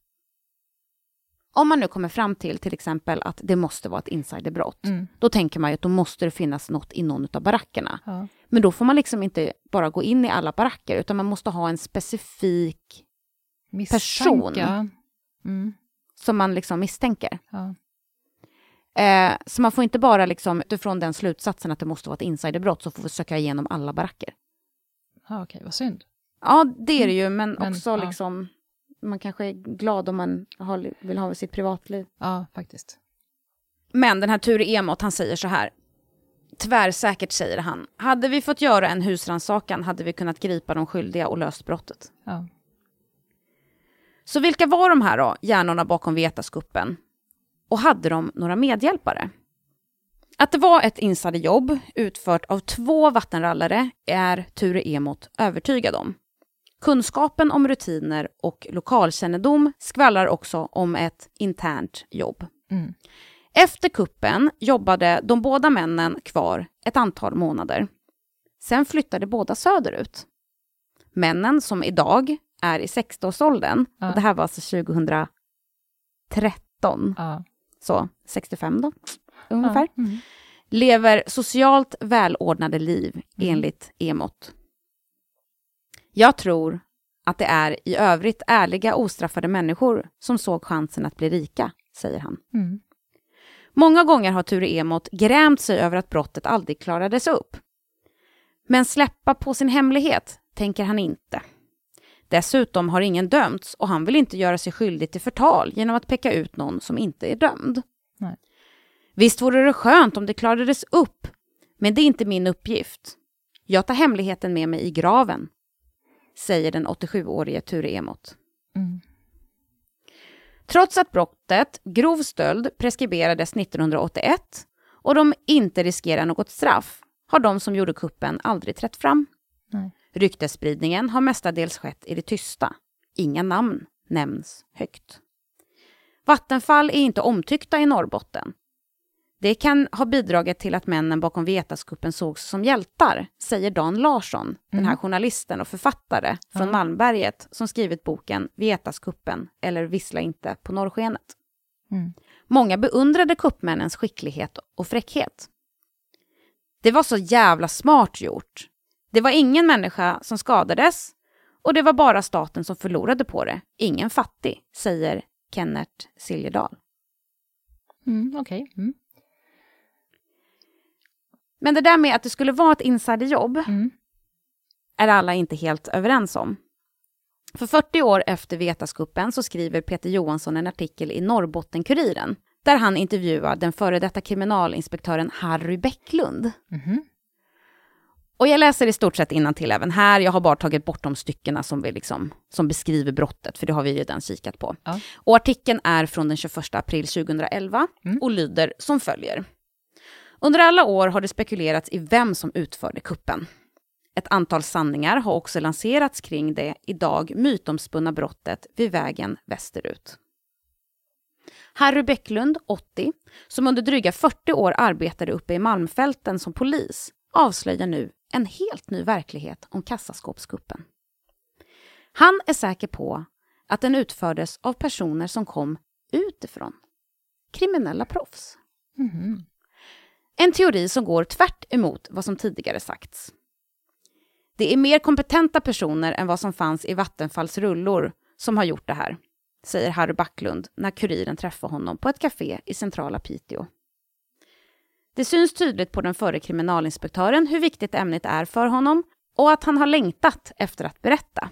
Speaker 2: om man nu kommer fram till till exempel att det måste vara ett insiderbrott,
Speaker 1: Mm.
Speaker 2: då tänker man ju att då måste det finnas något i någon av barackerna.
Speaker 1: Ja.
Speaker 2: Men då får man liksom inte bara gå in i alla baracker, utan man måste ha en specifik Person.
Speaker 1: Misstanke. Mm.
Speaker 2: som man liksom misstänker.
Speaker 1: Ja.
Speaker 2: Eh, så man får inte bara liksom utifrån den slutsatsen att det måste vara ett insiderbrott, så får vi söka igenom alla baracker.
Speaker 1: Ja, okej, vad synd.
Speaker 2: Ja, det är det ju, men,
Speaker 1: Men,
Speaker 2: också
Speaker 1: ja.
Speaker 2: liksom, man kanske är glad om man har, vill ha sitt privatliv.
Speaker 1: Ja, faktiskt.
Speaker 2: Men den här Ture Emot, han säger så här. Tvärsäkert säger han. Hade vi fått göra en husrannsakan hade vi kunnat gripa de skyldiga och löst brottet.
Speaker 1: Ja.
Speaker 2: Så vilka var de här då, hjärnorna bakom Vetaskuppen? Och hade de några medhjälpare? Att det var ett insiderjobb utfört av två vattenrallare är Ture Emot övertygad om. Kunskapen om rutiner och lokalkännedom skvallrar också om ett internt jobb.
Speaker 1: Mm.
Speaker 2: Efter kuppen jobbade de båda männen kvar ett antal månader. Sen flyttade båda söderut. Männen som idag är i 60-årsåldern,
Speaker 1: Ja.
Speaker 2: och det här var alltså 2013,
Speaker 1: Ja.
Speaker 2: så 65 då, ungefär,
Speaker 1: Ja. Mm.
Speaker 2: lever socialt välordnade liv enligt EMOT. Jag tror att det är i övrigt ärliga, ostraffade människor som såg chansen att bli rika, säger han.
Speaker 1: Mm.
Speaker 2: Många gånger har Ture Emot grämt sig över att brottet aldrig klarades upp. Men släppa på sin hemlighet tänker han inte. Dessutom har ingen dömts och han vill inte göra sig skyldig till förtal genom att peka ut någon som inte är dömd.
Speaker 1: Nej.
Speaker 2: Visst vore det skönt om det klarades upp, men det är inte min uppgift. Jag tar hemligheten med mig i graven, säger den 87-årige Ture Emot.
Speaker 1: Mm.
Speaker 2: Trots att brottet grov stöld preskriberades 1981 och de inte riskerar något straff har de som gjorde kuppen aldrig trätt fram.
Speaker 1: Nej.
Speaker 2: Ryktesspridningen har mestadels skett i det tysta. Inga namn nämns högt. Vattenfall är inte omtyckta i Norrbotten. Det kan ha bidragit till att männen bakom Vetaskuppen sågs som hjältar, säger Dan Larsson, den här journalisten och författare från
Speaker 1: Ja.
Speaker 2: Malmberget som skrivit boken Vetaskuppen eller Vissla inte på norrskenet.
Speaker 1: Mm.
Speaker 2: Många beundrade kuppmännens skicklighet och fräckhet. Det var så jävla smart gjort. Det var ingen människa som skadades och det var bara staten som förlorade på det. Ingen fattig, säger Kenneth Siljedal.
Speaker 1: Mm. Okej. Mm.
Speaker 2: Men det där med att det skulle vara ett insiderjobb
Speaker 1: Mm.
Speaker 2: är alla inte helt överens om. För 40 år efter Vetaskuppen så skriver Peter Johansson en artikel i Norrbotten-Kuriren där han intervjuar den före detta kriminalinspektören Harry Bäcklund.
Speaker 1: Mhm.
Speaker 2: Och jag läser i stort sett till även här. Jag har bara tagit bort de styckena som, vi liksom, som beskriver brottet, för det har vi ju redan kikat på.
Speaker 1: Ja.
Speaker 2: Och artikeln är från den 21 april 2011
Speaker 1: Mm.
Speaker 2: och lyder som följer. Under alla år har det spekulerats i vem som utförde kuppen. Ett antal sanningar har också lanserats kring det idag mytomspunna brottet vid vägen västerut. Harry Bäcklund, 80, som under dryga 40 år arbetade uppe i Malmfälten som polis, avslöjar nu en helt ny verklighet om kassaskåpskuppen. Han är säker på att den utfördes av personer som kom utifrån. Kriminella proffs.
Speaker 1: Mhm.
Speaker 2: En teori som går tvärt emot vad som tidigare sagts. Det är mer kompetenta personer än vad som fanns i Vattenfalls rullor som har gjort det här, säger Harry Backlund när Kuriren träffar honom på ett café i centrala Piteå. Det syns tydligt på den förre kriminalinspektören hur viktigt ämnet är för honom och att han har längtat efter att berätta.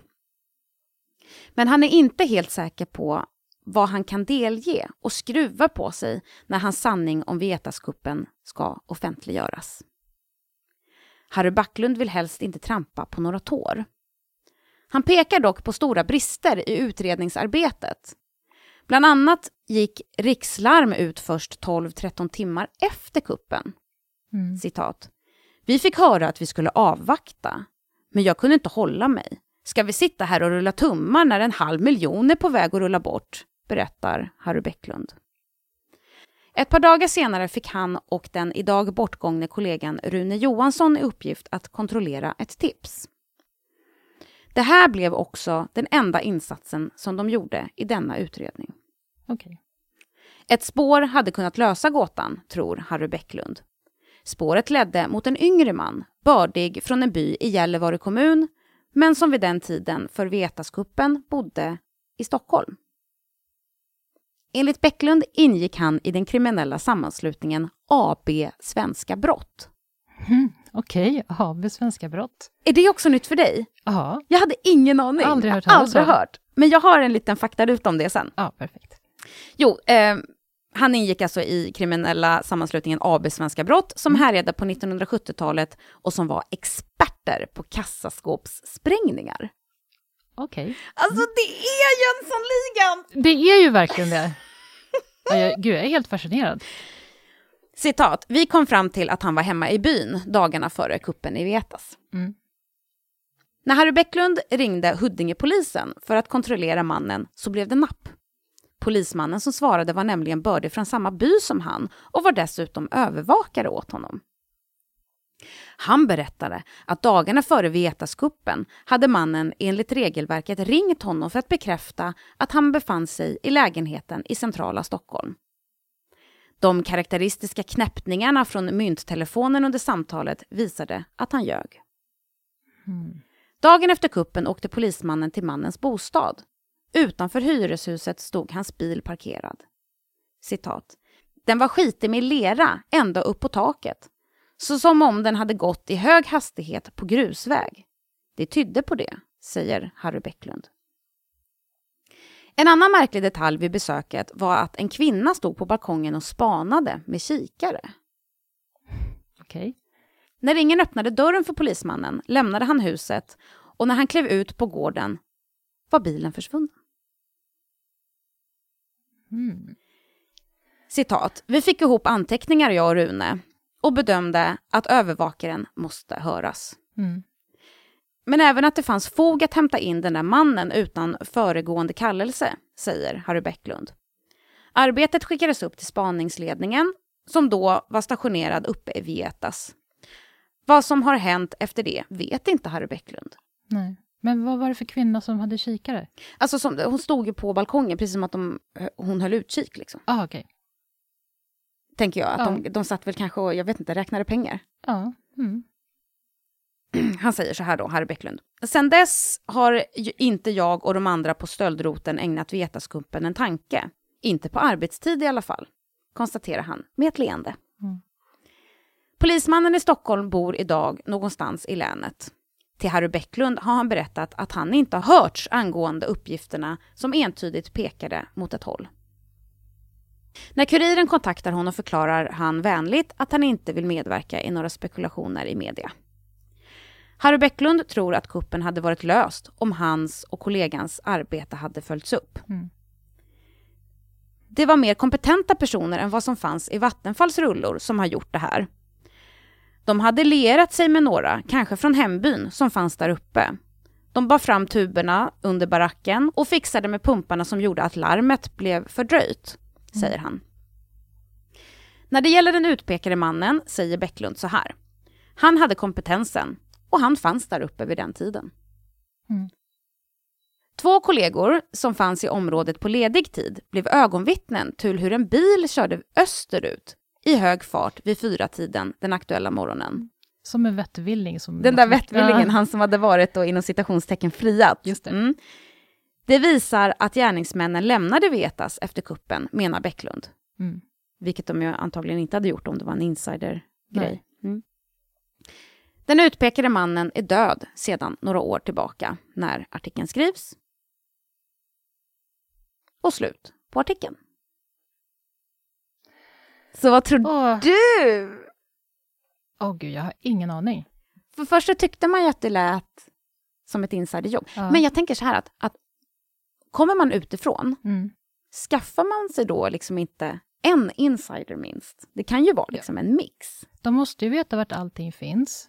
Speaker 2: Men han är inte helt säker på vad han kan delge och skruva på sig när hans sanning om Vetaskuppen ska offentliggöras. Harry Backlund vill helst inte trampa på några tår. Han pekar dock på stora brister i utredningsarbetet. Bland annat gick rikslarm ut först 12-13 timmar efter kuppen.
Speaker 1: Mm.
Speaker 2: Citat. Vi fick höra att vi skulle avvakta, men jag kunde inte hålla mig. Ska vi sitta här och rulla tummar när en halv miljon är på väg att rulla bort? berättar Harry Bäcklund. Ett par dagar senare fick han och den idag bortgångne kollegan Rune Johansson i uppgift att kontrollera ett tips. Det här blev också den enda insatsen som de gjorde i denna utredning.
Speaker 1: Okej.
Speaker 2: Ett spår hade kunnat lösa gåtan, tror Harry Bäcklund. Spåret ledde mot en yngre man, bördig från en by i Gällivare kommun, men som vid den tiden för Vetaskuppen bodde i Stockholm. Enligt Bäcklund ingick han i den kriminella sammanslutningen AB Svenska Brott.
Speaker 1: Mm. Okej, AB Svenska Brott.
Speaker 2: Är det också nytt för dig?
Speaker 1: Ja,
Speaker 2: Jag hade ingen aning.
Speaker 1: Aldrig hört
Speaker 2: Aldrig hört. Men jag har en liten faktaruta om det sen.
Speaker 1: ja perfekt.
Speaker 2: Jo, eh, han ingick alltså i kriminella sammanslutningen AB Svenska Brott som härjade på 1970-talet och som var experter på kassaskåpssprängningar.
Speaker 1: Okej.
Speaker 2: Alltså det är Jönssonligan!
Speaker 1: Det är ju verkligen det. Ja, jag, gud, jag är helt fascinerad.
Speaker 2: Citat, vi kom fram till att han var hemma i byn dagarna före kuppen i Vetas.
Speaker 1: Mm.
Speaker 2: När Harry Bäcklund ringde Huddingepolisen för att kontrollera mannen så blev det napp. Polismannen som svarade var nämligen bördig från samma by som han och var dessutom övervakare åt honom. Han berättade att dagarna före Vietaskuppen hade mannen enligt regelverket ringt honom för att bekräfta att han befann sig i lägenheten i centrala Stockholm. De karaktäristiska knäppningarna från mynttelefonen under samtalet visade att han ljög.
Speaker 1: Mm.
Speaker 2: Dagen efter kuppen åkte polismannen till mannens bostad. Utanför hyreshuset stod hans bil parkerad. Citat. Den var skitig med lera ända upp på taket. Så som om den hade gått i hög hastighet på grusväg. Det tydde på det, säger Harry Bäcklund. En annan märklig detalj vid besöket var att en kvinna stod på balkongen och spanade med kikare.
Speaker 1: Okej.
Speaker 2: När ingen öppnade dörren för polismannen lämnade han huset och när han klev ut på gården var bilen försvunnen.
Speaker 1: Mm.
Speaker 2: Citat. Vi fick ihop anteckningar, jag och Rune, och bedömde att övervakaren måste höras.
Speaker 1: Mm.
Speaker 2: Men även att det fanns fog att hämta in den där mannen utan föregående kallelse, säger Harry Bäcklund. Arbetet skickades upp till spaningsledningen, som då var stationerad uppe i Vietas. Vad som har hänt efter det vet inte Harry Bäcklund.
Speaker 1: Nej. Men vad var det för kvinna som hade kikare?
Speaker 2: Alltså som, hon stod ju på balkongen, precis som att de, hon höll utkik. Liksom.
Speaker 1: Ah, okej.
Speaker 2: Tänker jag. Att
Speaker 1: Ja.
Speaker 2: de, de satt väl kanske och, jag vet inte, räknade pengar.
Speaker 1: Ja. Mm.
Speaker 2: Han säger så här då, Harry Bäcklund. Sen dess har inte jag och de andra på stöldroten ägnat Vetaskumpen en tanke. Inte på arbetstid i alla fall, konstaterar han med ett leende.
Speaker 1: Mm.
Speaker 2: Polismannen i Stockholm bor idag någonstans i länet. Till Harry Bäcklund har han berättat att han inte har hörts angående uppgifterna som entydigt pekade mot ett håll. När kuriren kontaktar honom förklarar han vänligt att han inte vill medverka i några spekulationer i media. Harry Bäcklund tror att kuppen hade varit löst om hans och kollegans arbete hade följts upp.
Speaker 1: Mm.
Speaker 2: Det var mer kompetenta personer än vad som fanns i Vattenfalls rullor som har gjort det här. De hade lierat sig med några, kanske från hembyn, som fanns där uppe. De bar fram tuberna under baracken och fixade med pumparna som gjorde att larmet blev fördröjt, säger han. När det gäller den utpekade mannen säger Bäcklund så här. Han hade kompetensen och han fanns där uppe vid den tiden.
Speaker 1: Mm.
Speaker 2: Två kollegor som fanns i området på ledig tid blev ögonvittnen till hur en bil körde österut i hög fart vid fyra tiden den aktuella morgonen.
Speaker 1: Som en vettvilling. Som
Speaker 2: Den där vettvillingen, han som hade varit då inom citationstecken friat.
Speaker 1: Just det.
Speaker 2: Mm. Det visar att gärningsmännen lämnade Vetas efter kuppen, menar Bäcklund.
Speaker 1: Mm.
Speaker 2: Vilket de ju antagligen inte hade gjort om det var en insidergrej. Mm. Den utpekade mannen är död sedan några år tillbaka när artikeln skrivs. Och slut på artikeln. Så vad tror
Speaker 1: Åh,
Speaker 2: du?
Speaker 1: åh gud, jag har ingen aning.
Speaker 2: För först så tyckte man ju att det lät som ett insiderjobb.
Speaker 1: Ja.
Speaker 2: Men jag tänker så här att, att kommer man utifrån,
Speaker 1: Mm.
Speaker 2: skaffar man sig då liksom inte en insider minst? Det kan ju vara liksom en mix.
Speaker 1: De måste ju veta vart allting finns.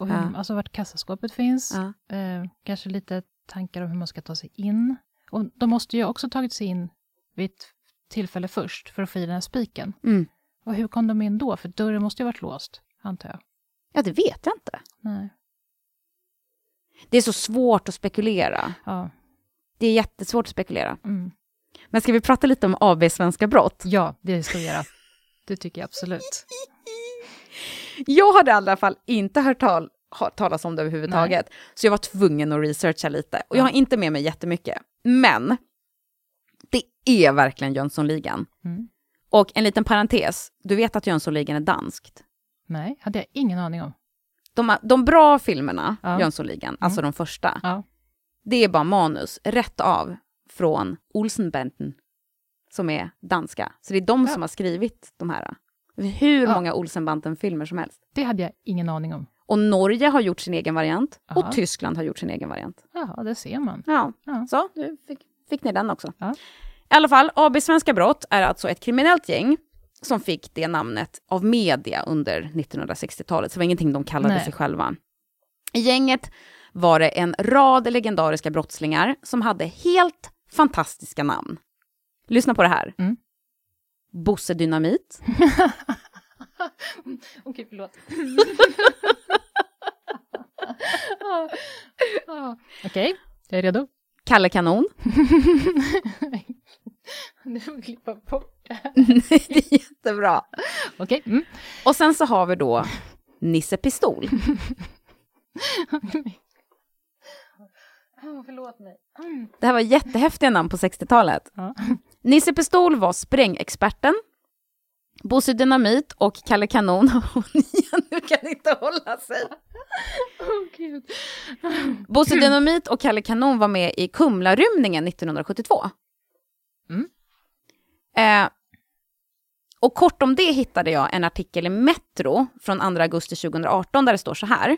Speaker 1: Och hur,
Speaker 2: Ja.
Speaker 1: Alltså vart kassaskåpet finns.
Speaker 2: Ja.
Speaker 1: Eh, kanske lite tankar om hur man ska ta sig in. Och de måste ju också tagit sig in vid ett tillfälle först för att få i den här spiken.
Speaker 2: Mm.
Speaker 1: Och hur kom de in då? För dörren måste ju ha varit låst, antar jag.
Speaker 2: Ja, det vet jag inte.
Speaker 1: Nej.
Speaker 2: Det är så svårt att spekulera.
Speaker 1: Ja.
Speaker 2: Det är jättesvårt att spekulera.
Speaker 1: Mm.
Speaker 2: Men ska vi prata lite om AB Svenska Brott?
Speaker 1: ja, det ska vi göra. Det tycker jag absolut.
Speaker 2: Jag hade i alla fall inte hört tal talas om det överhuvudtaget. Så jag var tvungen att researcha lite. Och jag har inte med mig jättemycket. Men det är verkligen Jönssonligan.
Speaker 1: Mm.
Speaker 2: Och en liten parentes, du vet att Jönssonligan är danskt.
Speaker 1: Nej, hade jag ingen aning om.
Speaker 2: De, de bra filmerna,
Speaker 1: Ja.
Speaker 2: Jönssonligan, alltså de första,
Speaker 1: Ja.
Speaker 2: det är bara manus rätt av från Olsenbanden, som är danska. Så det är de
Speaker 1: Ja.
Speaker 2: som har skrivit de här. Hur
Speaker 1: Ja.
Speaker 2: många Olsenbanden-filmer som helst.
Speaker 1: Det hade jag ingen aning om.
Speaker 2: Och Norge har gjort sin egen variant
Speaker 1: Aha.
Speaker 2: och Tyskland har gjort sin egen variant.
Speaker 1: Ja, det ser man.
Speaker 2: Ja,
Speaker 1: Ja.
Speaker 2: så du fick, fick ni den också.
Speaker 1: Ja.
Speaker 2: I alla fall, AB Svenska Brott är alltså ett kriminellt gäng som fick det namnet av media under 1960-talet, så det var ingenting de kallade
Speaker 1: Nej.
Speaker 2: sig själva. I gänget var det en rad legendariska brottslingar som hade helt fantastiska namn. Lyssna på det här.
Speaker 1: Mm.
Speaker 2: Bosse Dynamit,
Speaker 1: Okej, förlåt. Ah, ah. Okej, jag är redo.
Speaker 2: Kalle Kanon.
Speaker 1: Du får klippa bort det här.
Speaker 2: det är jättebra.
Speaker 1: Okej. Mm.
Speaker 2: Och sen så har vi då Nisse Pistol.
Speaker 1: Oh, förlåt mig. Mm.
Speaker 2: Det här var jättehäftiga namn på 60-talet.
Speaker 1: Ja.
Speaker 2: Nisse Pistol var sprängexperten. Bosse Dynamit och Kalle Kanon. nu kan inte hålla sig.
Speaker 1: Oh, Gud.
Speaker 2: Bosse Dynamit och Kalle Kanon var med i Kumlarymningen 1972.
Speaker 1: Mm.
Speaker 2: Eh, och kort om det hittade jag en artikel i Metro från 2 augusti 2018 där det står så här.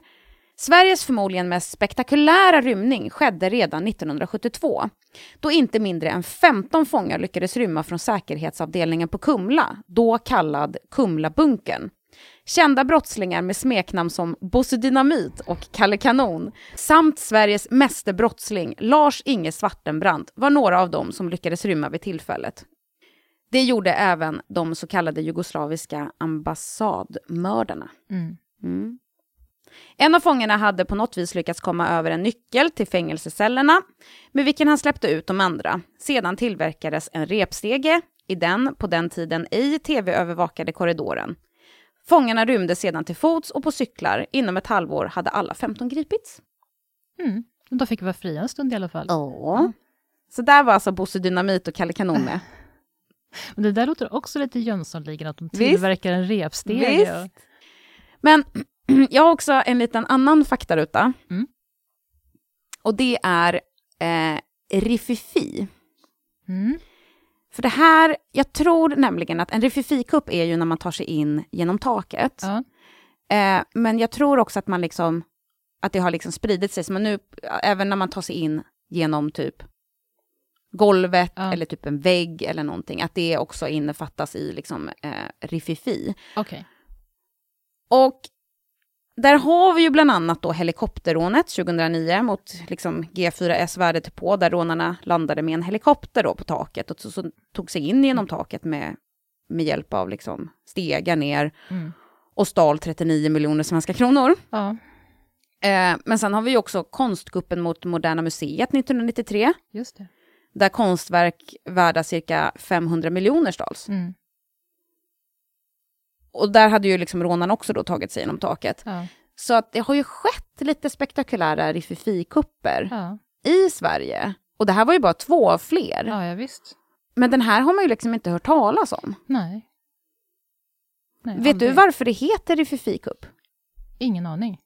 Speaker 2: Sveriges förmodligen mest spektakulära rymning skedde redan 1972 då inte mindre än 15 fångar lyckades rymma från säkerhetsavdelningen på Kumla, då kallad Kumlabunkern. Kända brottslingar med smeknamn som Bosse Dynamit och Kalle Kanon samt Sveriges meste brottsling Lars-Inge Svartenbrandt var några av dem som lyckades rymma vid tillfället. Det gjorde även de så kallade jugoslaviska ambassadmördarna.
Speaker 1: Mm.
Speaker 2: Mm. En av fångarna hade på något vis lyckats komma över en nyckel till fängelsecellerna, med vilken han släppte ut de andra. Sedan tillverkades en repstege i den, på den tiden ej tv-övervakade korridoren. Fångarna rymde sedan till fots och på cyklar. Inom ett halvår hade alla 15 gripits.
Speaker 1: Mm. Då fick vara fria en stund i alla fall.
Speaker 2: Ja. Så där var alltså Bosse Dynamit och Kalle Kanon med.
Speaker 1: Men det där låter också lite Jönssonligan, att de
Speaker 2: Visst.
Speaker 1: tillverkar en repstege.
Speaker 2: Visst. Men jag har också en liten annan faktaruta.
Speaker 1: Mm.
Speaker 2: Och det är eh, Riffifi.
Speaker 1: Mm.
Speaker 2: För det här, jag tror nämligen att en Riffifi-kupp är ju när man tar sig in genom taket.
Speaker 1: Ja.
Speaker 2: Eh, men jag tror också att man liksom, att det har liksom spridit sig, så man nu, även när man tar sig in genom typ golvet
Speaker 1: Ja.
Speaker 2: eller typ en vägg eller någonting, att det också innefattas i liksom eh, Riffifi.
Speaker 1: Okej.
Speaker 2: Och där har vi ju bland annat då helikopterrånet 2009 mot liksom G4S värdet på, där rånarna landade med en helikopter då på taket och så, så tog sig in genom taket med, med hjälp av liksom stegar ner
Speaker 1: Mm.
Speaker 2: och stal 39 miljoner svenska kronor.
Speaker 1: Ja,
Speaker 2: Eh, men sen har vi ju också konstkuppen mot Moderna Museet 1993,
Speaker 1: just det.
Speaker 2: där konstverk värda cirka 500 miljoner stals.
Speaker 1: Mm.
Speaker 2: Och där hade ju liksom rånarna också då tagit sig genom taket.
Speaker 1: Ja.
Speaker 2: Så att det har ju skett lite spektakulära Riffifi-kupper
Speaker 1: Ja.
Speaker 2: i Sverige. Och det här var ju bara två av fler.
Speaker 1: ja, ja, visst.
Speaker 2: Men den här har man ju liksom inte hört talas om.
Speaker 1: Nej. Nej
Speaker 2: Vet du varför det heter Riffifi-kupp?
Speaker 1: Ingen aning.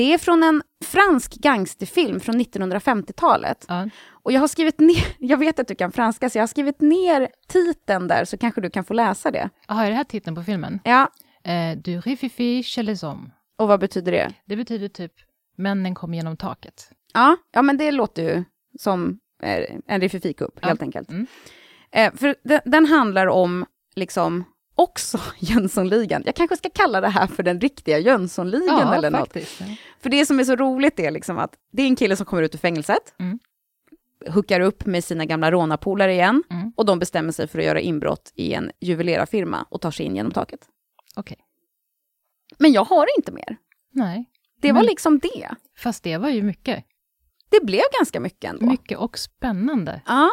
Speaker 2: Det är från en fransk gangsterfilm från 1950-talet.
Speaker 1: Ja.
Speaker 2: Och jag har skrivit ner, jag vet att du kan franska, så jag har skrivit ner titeln där, så kanske du kan få läsa det.
Speaker 1: Aha, är det här titeln på filmen?
Speaker 2: Ja,
Speaker 1: Eh, du rififi chez les hommes.
Speaker 2: och vad betyder det?
Speaker 1: Det betyder typ männen kom genom taket.
Speaker 2: Ja, ja men det låter ju som eh, en Riffifi-kupp,
Speaker 1: Ja.
Speaker 2: helt enkelt.
Speaker 1: Mm.
Speaker 2: Eh, för den, den handlar om, liksom, också Jönssonligan. Jag kanske ska kalla det här för den riktiga Jönssonligan
Speaker 1: Ja,
Speaker 2: eller något.
Speaker 1: faktiskt. Ja.
Speaker 2: För det som är så roligt är liksom att det är en kille som kommer ut ur fängelset,
Speaker 1: Mm.
Speaker 2: hookar upp med sina gamla rånarpolare igen,
Speaker 1: Mm.
Speaker 2: och de bestämmer sig för att göra inbrott i en juvelerarfirma och tar sig in genom taket.
Speaker 1: Okej.
Speaker 2: Men jag har inte mer.
Speaker 1: Nej,
Speaker 2: Det var
Speaker 1: Men-
Speaker 2: liksom det.
Speaker 1: fast det var ju mycket.
Speaker 2: Det blev ganska mycket ändå.
Speaker 1: Mycket och spännande.
Speaker 2: Ja,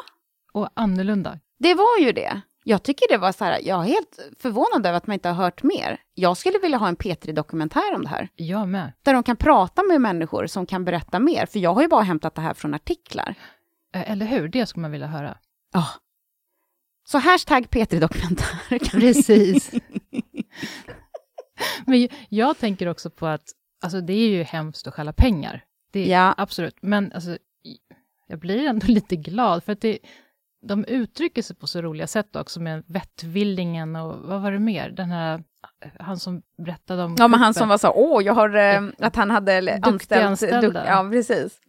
Speaker 1: Och annorlunda.
Speaker 2: det var ju det. Jag tycker det var så här, jag är helt förvånad över att man inte har hört mer. Jag skulle vilja ha en P3-dokumentär om det här.
Speaker 1: Jag med.
Speaker 2: Där de kan prata med människor som kan berätta mer. För jag har ju bara hämtat det här från artiklar.
Speaker 1: Eller hur? Det skulle man vilja höra.
Speaker 2: Ja. Så hashtag P3-dokumentär.
Speaker 1: Precis. Men jag tänker också på att alltså, det är ju hemskt att stjäla pengar. Det är
Speaker 2: Ja.
Speaker 1: absolut. Men alltså, jag blir ändå lite glad för att det, de uttrycker sig på så roliga sätt också med vettvillingen och vad var det mer? Den här, han som berättade om
Speaker 2: Ja, men han som var så, åh, jag har, eh, att han hade anställt...
Speaker 1: anställda.
Speaker 2: ja, precis.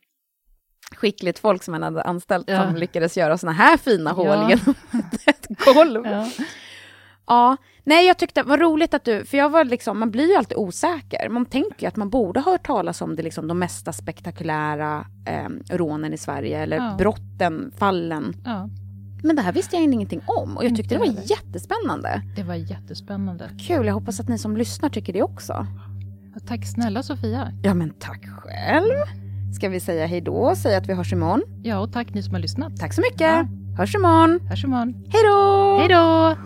Speaker 2: Skickligt folk som han hade anställt
Speaker 1: Ja.
Speaker 2: som lyckades göra såna här fina hål
Speaker 1: Ja.
Speaker 2: genom ett golv.
Speaker 1: Ja.
Speaker 2: Ja, nej jag tyckte, vad roligt att du, för jag var liksom, man blir ju alltid osäker. Man tänker ju att man borde ha hört talas om det, liksom, de mesta spektakulära eh, rånen i Sverige, eller
Speaker 1: Ja.
Speaker 2: brotten, fallen.
Speaker 1: Ja.
Speaker 2: Men det här visste jag ingenting om och jag tyckte det var jättespännande.
Speaker 1: Det var jättespännande.
Speaker 2: Kul, jag hoppas att ni som lyssnar tycker det också.
Speaker 1: Tack snälla Sofia.
Speaker 2: Ja men tack själv. Ska vi säga hej då och säga att vi hörs imorgon?
Speaker 1: Ja, och tack ni som har lyssnat.
Speaker 2: Tack så mycket.
Speaker 1: Ja.
Speaker 2: Hörs imorgon.
Speaker 1: Hörs imorgon.
Speaker 2: Hej då!
Speaker 1: Hej då!